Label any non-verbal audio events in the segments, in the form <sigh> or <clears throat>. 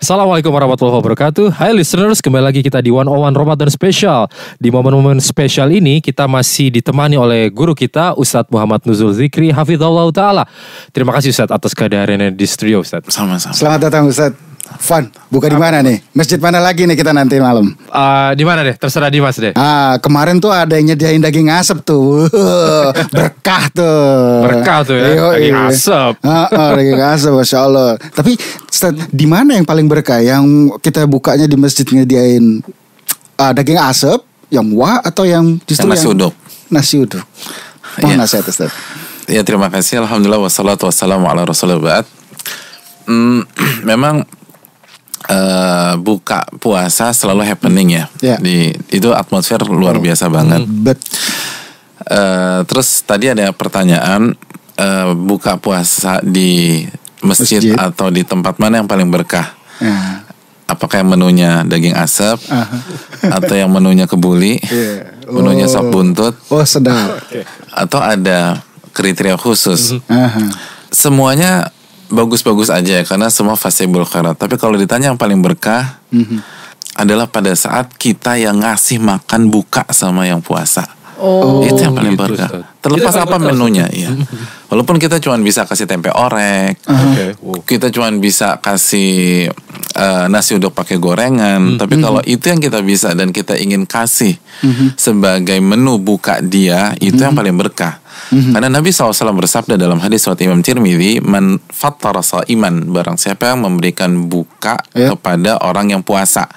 Assalamualaikum warahmatullahi wabarakatuh Hai listeners, kembali lagi kita di 101 Ramadan Special Di momen-momen spesial ini kita masih ditemani oleh guru kita Ustadz Muhammad Nuzul Zikri Hafizullah Ta'ala Terima kasih Ustadz atas kehadirannya di studio Ustadz Sama-sama. Selamat datang Ustadz. Fun, buka di mana nih? Masjid mana lagi nih kita nanti malam? Ah, Di mana deh? Terserah Dimas deh Ah, kemarin tuh ada yang nyediain daging asap tuh. <laughs> Berkah tuh. Berkah tuh ya, Yoi. daging asap. Ah, ah, daging asap, masya Allah. Tapi di mana yang paling berkah? Yang kita bukanya di masjid nyediain ah, daging asap, yang wah atau yang justru Yang nasi yang uduk. Nasi uduk. Mohon Iya. nasihat Ustaz. Ya terima kasih. Alhamdulillah wassalatu wassalamu ala rasulillah ba'd. Hmm, <clears throat> memang eh, buka puasa selalu happening ya. Ya. Di itu atmosfer luar biasa banget. Bet. Eh, terus tadi ada pertanyaan eh, buka puasa di masjid, Masjid. atau di tempat mana yang paling berkah? Ya. Apakah yang menunya daging asap <laughs> atau yang menunya kebuli, Iya. menunya sop buntut, Oh sedap. atau ada kriteria khusus? Aha. Semuanya bagus-bagus aja ya karena semua fasibul khairat. Tapi kalau ditanya yang paling berkah Mhm. adalah pada saat kita yang ngasih makan buka sama yang puasa. Oh, itu yang paling gitu, berkah. Terlepas yang apa menunya ya. Walaupun kita cuma bisa kasih tempe orek, Oke. Wow. kita cuma bisa kasih eh, nasi uduk pakai gorengan, tapi kalau itu yang kita bisa dan kita ingin kasih sebagai menu buka dia, itu yang paling berkah. Karena Nabi SAW bersabda dalam hadis surat Imam Tirmidzi, "Man fattara iman barang siapa yang memberikan buka Ya. kepada orang yang puasa."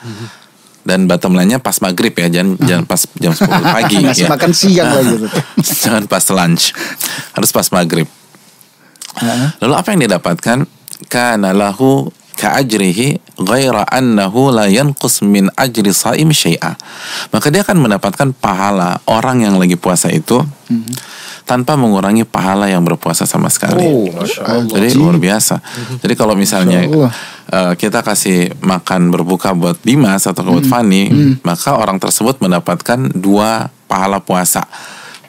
Dan bottom line-nya pas maghrib ya, jangan jangan pas jam 10 <laughs> pagi ya. makan siang lagi. <laughs> Jangan pas lunch. Harus pas maghrib. Lalu apa yang dia dapatkan? Kana lahu ka'ajrihi ghaira annahu la yanqus min ajri saim syai'a. Maka dia akan mendapatkan pahala orang yang lagi puasa itu tanpa mengurangi pahala yang berpuasa sama sekali. Oh, Allah. Jadi luar biasa. Jadi kalau misalnya eh, kita kasih makan berbuka buat Dimas atau buat Fani, maka orang tersebut mendapatkan dua pahala puasa.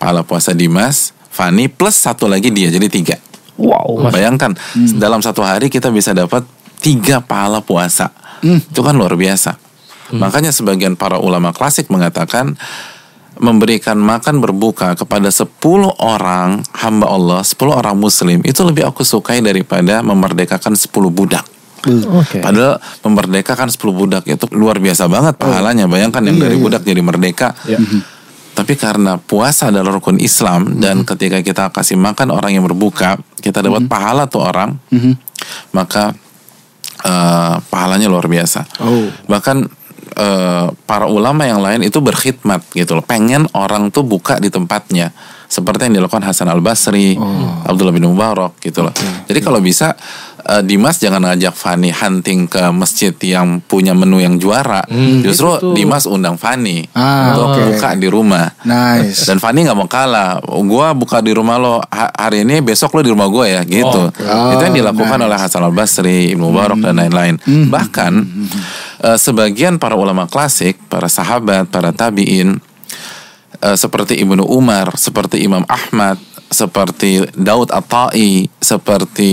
Pahala puasa Dimas, Fani plus satu lagi dia, jadi tiga. Wow, Bayangkan dalam satu hari kita bisa dapat tiga pahala puasa. Itu kan luar biasa. Makanya sebagian para ulama klasik mengatakan memberikan makan berbuka kepada 10 orang hamba Allah, 10 orang muslim itu lebih aku sukai daripada memerdekakan 10 budak. Oke. Padahal memerdekakan 10 budak itu luar biasa banget pahalanya. Bayangkan yang dari budak jadi merdeka. Ya. Tapi karena puasa adalah rukun Islam dan ketika kita kasih makan orang yang berbuka, kita dapat pahala tuh orang, maka eh, pahalanya luar biasa. Oh. Bahkan eh, para ulama yang lain itu berkhidmat gitu loh, pengen orang tuh buka di tempatnya. Seperti yang dilakukan Hasan Al Basri, Abdullah bin Mubarak gitu loh. Jadi kalau bisa eh, Dimas jangan ngajak Fani hunting ke masjid yang punya menu yang juara. Justru itu tuh. Dimas undang Fani Ah, untuk oke. buka di rumah. Nice. Dan Fani nggak mau kalah. Gua buka di rumah lo ha- hari ini, besok lo di rumah gue ya, gitu. Oh, Itu yang dilakukan oleh Hasan Al Basri, Ibnu Mubarak dan lain-lain. Bahkan eh, sebagian para ulama klasik, para sahabat, para tabiin, eh, seperti Ibnu Umar, seperti Imam Ahmad, seperti Daud At-Tai, seperti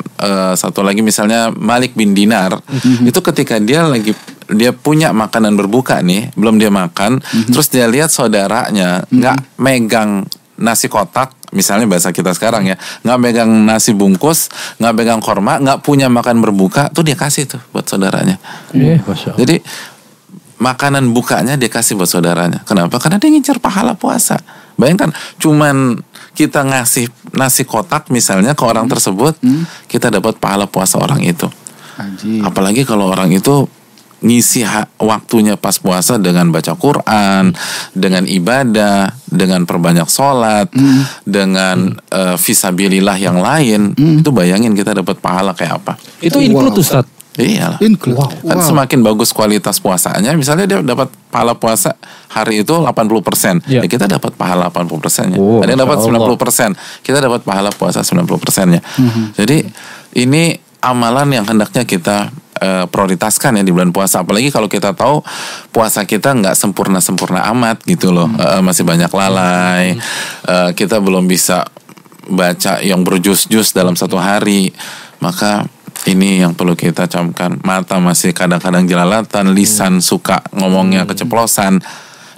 eh, satu lagi misalnya Malik bin Dinar, itu ketika dia lagi dia punya makanan berbuka nih, belum dia makan, terus dia lihat saudaranya nggak megang nasi kotak, misalnya bahasa kita sekarang ya, nggak megang nasi bungkus, nggak megang korma, nggak punya makan berbuka, tuh dia kasih tuh buat saudaranya. Masya Allah. Jadi makanan bukanya dia kasih buat saudaranya. Kenapa? Karena dia ngincar pahala puasa. Bayangkan, cuman kita ngasih nasi kotak misalnya ke orang tersebut, kita dapat pahala puasa orang itu. Anjir. Apalagi kalau orang itu ngisi waktunya pas puasa dengan baca Quran, dengan ibadah, dengan perbanyak sholat, dengan eh, visabilillah yang lain, itu bayangin kita dapat pahala kayak apa? Itu include Ustaz. Iyalah. Include. Kan semakin bagus kualitas puasanya, misalnya dia dapat pahala puasa hari itu 80%, Ya. ya kita dapat pahala 80 persennya. Oh, Ada yang dapat Masya Allah. 90 persen, kita dapat pahala puasa 90 persennya. Jadi ini amalan yang hendaknya kita eh, prioritaskan ya di bulan puasa. Apalagi kalau kita tahu puasa kita nggak sempurna-sempurna amat gitu loh, Eh, masih banyak lalai, Eh, kita belum bisa baca yang berjus-jus dalam satu hari, maka ini yang perlu kita camkan. Mata masih kadang-kadang jelalatan, lisan suka ngomongnya keceplosan.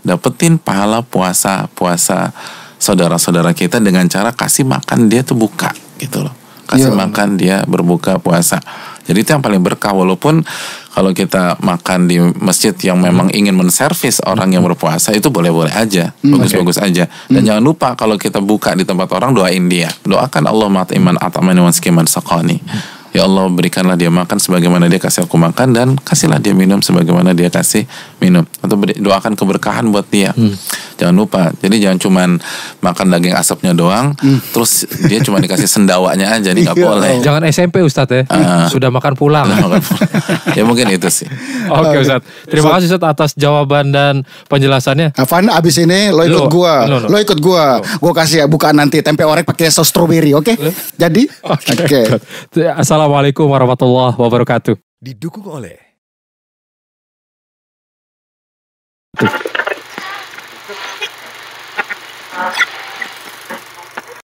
Dapetin pahala puasa puasa saudara-saudara kita dengan cara kasih makan dia tuh buka gitu loh. Kasih Iya. makan dia berbuka puasa. Jadi itu yang paling berkah walaupun kalau kita makan di masjid yang memang ingin menservis orang yang berpuasa itu boleh-boleh aja, bagus-bagus aja. Dan jangan lupa kalau kita buka di tempat orang doain dia. Doakan Allah matiman atamani wa skiman sakani. Ya Allah berikanlah dia makan sebagaimana dia kasih aku makan dan kasihlah dia minum sebagaimana dia kasih minum atau doakan keberkahan buat dia. Jangan lupa. Jadi jangan cuman makan daging asapnya doang, terus dia cuma dikasih sendawanya aja nih nggak Iya. boleh. Jangan SMP Ustadz ya. Ah. Sudah makan pulang. ya mungkin itu sih. Oke Ustadz. Terima kasih Ustadz atas jawaban dan penjelasannya. Afan abis ini lo ikut Lo, gua, lo, lo. lo ikut gua, gua kasih ya bukaan nanti tempe orek pakai saus strawberry, oke? Jadi, oke. Assalamualaikum warahmatullahi wabarakatuh. Didukung oleh Uh-huh.